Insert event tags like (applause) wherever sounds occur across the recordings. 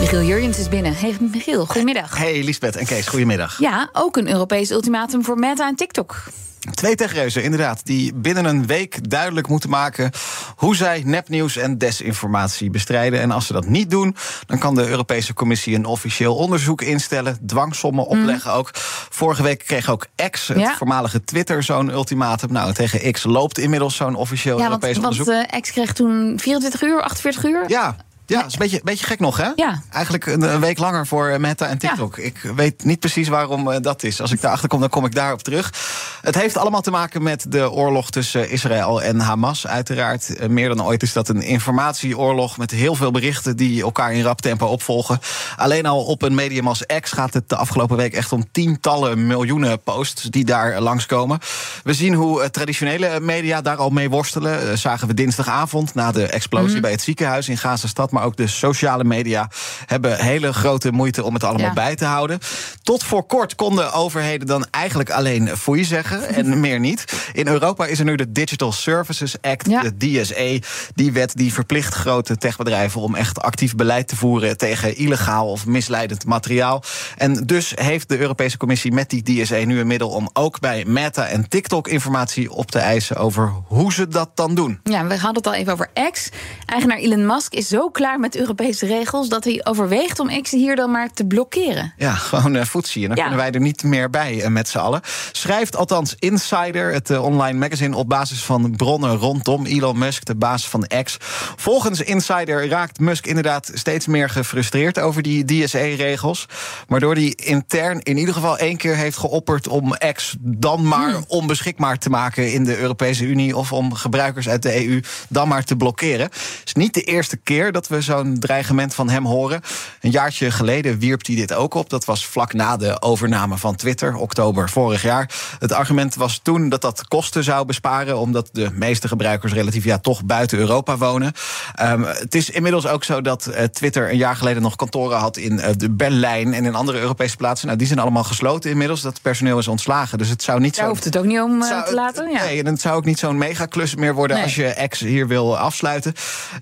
Michiel Jurjens is binnen. Hey Michiel, goedemiddag. Hey Lisbeth en Kees, goedemiddag. Ja, ook een Europees ultimatum voor Meta en TikTok. Twee techreuzen, inderdaad, die binnen een week duidelijk moeten maken hoe zij nepnieuws en desinformatie bestrijden. En als ze dat niet doen, dan kan de Europese Commissie een officieel onderzoek instellen, dwangsommen Mhm. opleggen ook. Vorige week kreeg ook X, het Ja. voormalige Twitter, zo'n ultimatum. Nou, tegen X loopt inmiddels zo'n officieel Ja, want, Europees want onderzoek. eh, X kreeg toen 24 uur, 48 uur. Ja. Ja, dat is een beetje, beetje gek nog, hè? Ja. Eigenlijk een, week langer voor eh, Meta en TikTok. Ik weet niet precies waarom eh, dat is. Als ik daarachter kom, dan kom ik daarop terug. Het heeft allemaal te maken met de oorlog tussen Israël en Hamas. Uiteraard, eh, meer dan ooit is dat een informatieoorlog... met heel veel berichten die elkaar in rap tempo opvolgen. Alleen al op een medium als X gaat het de afgelopen week... echt om tientallen miljoenen posts die daar langskomen. We zien hoe traditionele media daar al mee worstelen. Zagen we dinsdagavond na de explosie bij het ziekenhuis in Gazastad... maar ook de sociale media hebben hele grote moeite om het allemaal Ja. bij te houden. Tot voor kort konden overheden dan eigenlijk alleen foei zeggen en (laughs) meer niet. In Europa is er nu de Digital Services Act, Ja. de DSA. Die wet die verplicht grote techbedrijven om echt actief beleid te voeren tegen illegaal of misleidend materiaal. En dus heeft de Europese Commissie met die DSA nu een middel om ook bij Meta en TikTok informatie op te eisen over hoe ze dat dan doen. Ja, we hadden het al even over X. Eigenaar Elon Musk is zo klaar met Europese regels dat hij overweegt om X hier dan maar te blokkeren. Ja, gewoon uh, voetzie. En dan Ja. kunnen wij er niet meer bij eh, met z'n allen. Schrijft althans Insider, het eh, online magazine, op basis van bronnen rondom Elon Musk, de baas van X. Volgens Insider raakt Musk inderdaad steeds meer gefrustreerd over die DSA-regels. Waardoor hij intern in ieder geval één keer heeft geopperd om X dan maar onbeschikbaar te maken in de Europese Unie. Of om gebruikers uit de EU dan maar te blokkeren. Het is niet de eerste keer dat we zo'n dreigement van hem horen. Een jaartje geleden wierp hij dit ook op. Dat was vlak na de overname van Twitter, oktober vorig jaar. Het argument was toen dat dat kosten zou besparen, omdat de meeste gebruikers relatief ja, toch buiten Europa wonen. Ehm, het is inmiddels ook zo dat eh, Twitter een jaar geleden nog kantoren had in eh, de Berlijn en in andere Europese plaatsen. Nou, die zijn allemaal gesloten inmiddels. Dat personeel is ontslagen. Dus het zou niet Daar zo. hoeft het ook niet om eh, te laten. Ja. Nee, en het zou ook niet zo'n megaklus meer worden Nee. als je X hier wil afsluiten.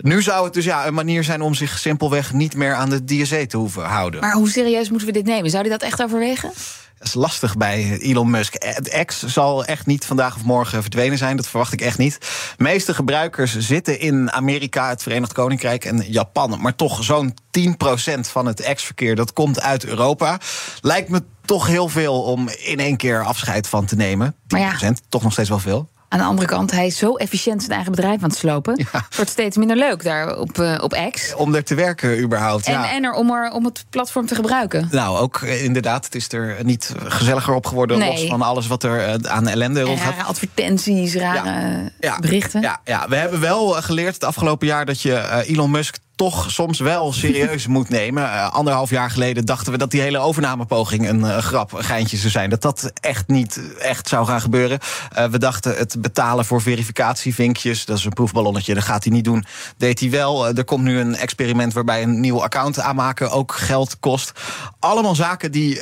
Nu zou het dus ja, een manier zijn om zich simpelweg niet meer aan de DSA te hoeven houden. Maar hoe serieus moeten we dit nemen? Zou hij dat echt overwegen? Dat is lastig bij Elon Musk. Het X zal echt niet vandaag of morgen verdwenen zijn. Dat verwacht ik echt niet. De meeste gebruikers zitten in Amerika, het Verenigd Koninkrijk en Japan. Maar toch zo'n 10% van het X-verkeer dat komt uit Europa. Lijkt me toch heel veel om in één keer afscheid van te nemen. 10%, Maar ja. toch nog steeds wel veel. Aan de andere kant, hij is zo efficiënt zijn eigen bedrijf aan het slopen. Ja. Het wordt steeds minder leuk daar op, eh, op X. Om er te werken überhaupt. En, ja. en er om, er om het platform te gebruiken. Nou, ook eh, inderdaad, het is er niet gezelliger op geworden. Nee. Los van alles wat er eh, aan ellende En rondgaat. rare advertenties, rare Ja. berichten. Ja, ja, we hebben wel geleerd het afgelopen jaar dat je Elon Musk toch soms wel serieus moet nemen. Eh, anderhalf jaar geleden dachten we dat die hele overnamepoging een eh, grap, een geintje zou zijn. Dat dat echt niet echt zou gaan gebeuren. Eh, we dachten het betalen voor verificatievinkjes, dat is een proefballonnetje, dat gaat hij niet doen. Deed hij wel. Er komt nu een experiment waarbij een nieuw account aanmaken ook geld kost. Allemaal zaken die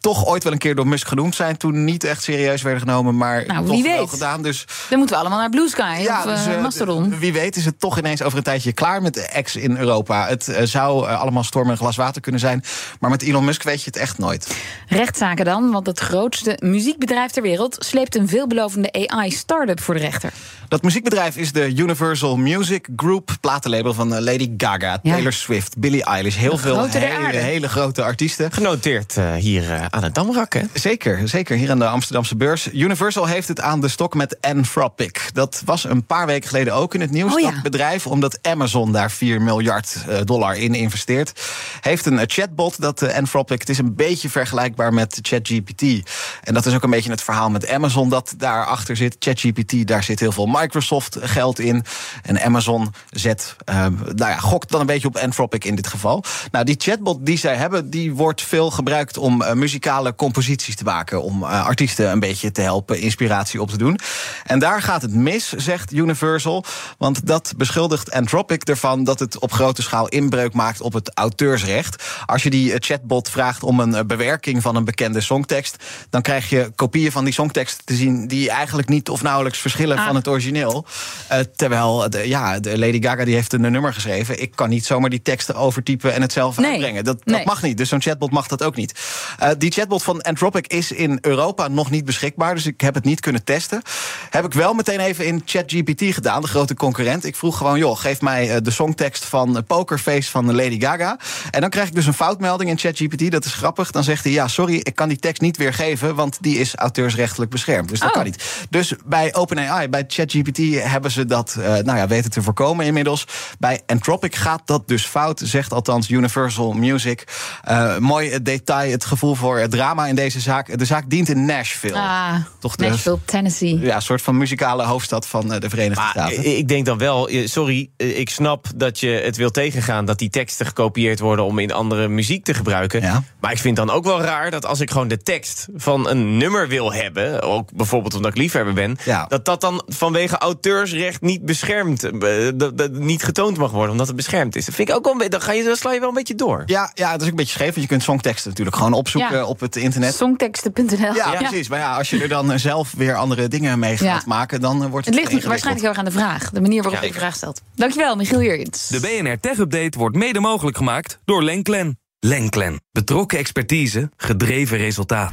toch ooit wel een keer door Musk genoemd zijn, toen niet echt serieus werden genomen, maar Nou, toch wel gedaan. Dus Dan moeten we allemaal naar Blue Sky of dus, Mastodon. Wie weet is het toch ineens over een tijdje klaar met de X in Europa. Het eh, zou eh, allemaal storm en glas water kunnen zijn. Maar met Elon Musk weet je het echt nooit. Rechtszaken dan, want het grootste muziekbedrijf ter wereld sleept een veelbelovende AI-startup voor de rechter. Dat muziekbedrijf is de Universal Music Group. Platenlabel van eh, Lady Gaga, Ja. Taylor Swift, Billie Eilish. Heel De veel hele, hele grote artiesten. Genoteerd eh, hier eh, aan het Damrak, hè? Zeker, zeker. Hier aan de Amsterdamse beurs. Universal heeft het aan de stok met Anthropic. Dat was een paar weken geleden ook in het nieuws. Oh ja. Dat bedrijf, omdat Amazon daar 4 miljard dollar in investeert. Heeft een chatbot, dat Anthropic. Het is een beetje vergelijkbaar met ChatGPT. En dat is ook een beetje het verhaal met Amazon dat daarachter zit. ChatGPT, daar zit heel veel Microsoft geld in. En Amazon zet, nou ja, gokt dan een beetje op Anthropic in dit geval. Nou, die chatbot die zij hebben, die wordt veel gebruikt om muzikale composities te maken. Om artiesten een beetje te helpen, inspiratie op te doen. En daar gaat het mis, zegt Universal. Want dat beschuldigt Anthropic ervan dat het op grote schaal inbreuk maakt op het auteursrecht. Als je die chatbot vraagt om een bewerking van een bekende songtekst, dan krijg je kopieën van die songtekst te zien die eigenlijk niet of nauwelijks verschillen ah. van het origineel. Uh, terwijl, de, ja, de Lady Gaga die heeft een nummer geschreven. Ik kan niet zomaar die teksten overtypen en het zelf nee. uitbrengen. Dat, dat mag niet. Dus zo'n chatbot mag dat ook niet. Uh, die chatbot van Anthropic is in Europa nog niet beschikbaar. Dus ik heb het niet kunnen testen. Heb ik wel meteen even in ChatGPT gedaan, de grote concurrent. Ik vroeg gewoon, joh, geef mij eh, de songtekst van Pokerface van Lady Gaga. En dan krijg ik dus een foutmelding in ChatGPT. Dat is grappig. Dan zegt hij, ja, sorry, ik kan die tekst niet weergeven, want die is auteursrechtelijk beschermd. Dus dat oh. kan niet. Dus bij OpenAI, bij ChatGPT, hebben ze dat uh, nou ja, weten te voorkomen inmiddels. Bij Anthropic gaat dat dus fout, zegt althans Universal Music. Uh, mooi detail, het gevoel voor drama in deze zaak. De zaak dient in Nashville. Ah, Toch de, Nashville, Tennessee. Ja, een soort van muzikale hoofdstad van de Verenigde Staten. Ik denk dan wel, sorry, ik snap dat je het wil tegengaan dat die teksten gekopieerd worden om in andere muziek te gebruiken. Ja. Maar ik vind dan ook wel raar dat als ik gewoon de tekst van een nummer wil hebben, ook bijvoorbeeld omdat ik liefhebber ben, dat dat dan vanwege auteursrecht niet beschermd, uh, niet getoond mag worden, omdat het beschermd is. Dat vind ik ook wel, dan, ga je, dan sla je wel een beetje door. Ja, ja, dat is ook een beetje scheef, want je kunt songteksten natuurlijk gewoon opzoeken op het internet. Songteksten.nl. Ja, precies. Maar ja, als je er dan zelf weer andere dingen mee gaat maken, dan wordt het. Het ligt waarschijnlijk heel erg aan de vraag, de manier waarop je de vraag stelt. Dankjewel, Michiel Jurjens. De BNR Tech Update wordt mede mogelijk gemaakt door Lenklen. Lenklen. Betrokken expertise, gedreven resultaat.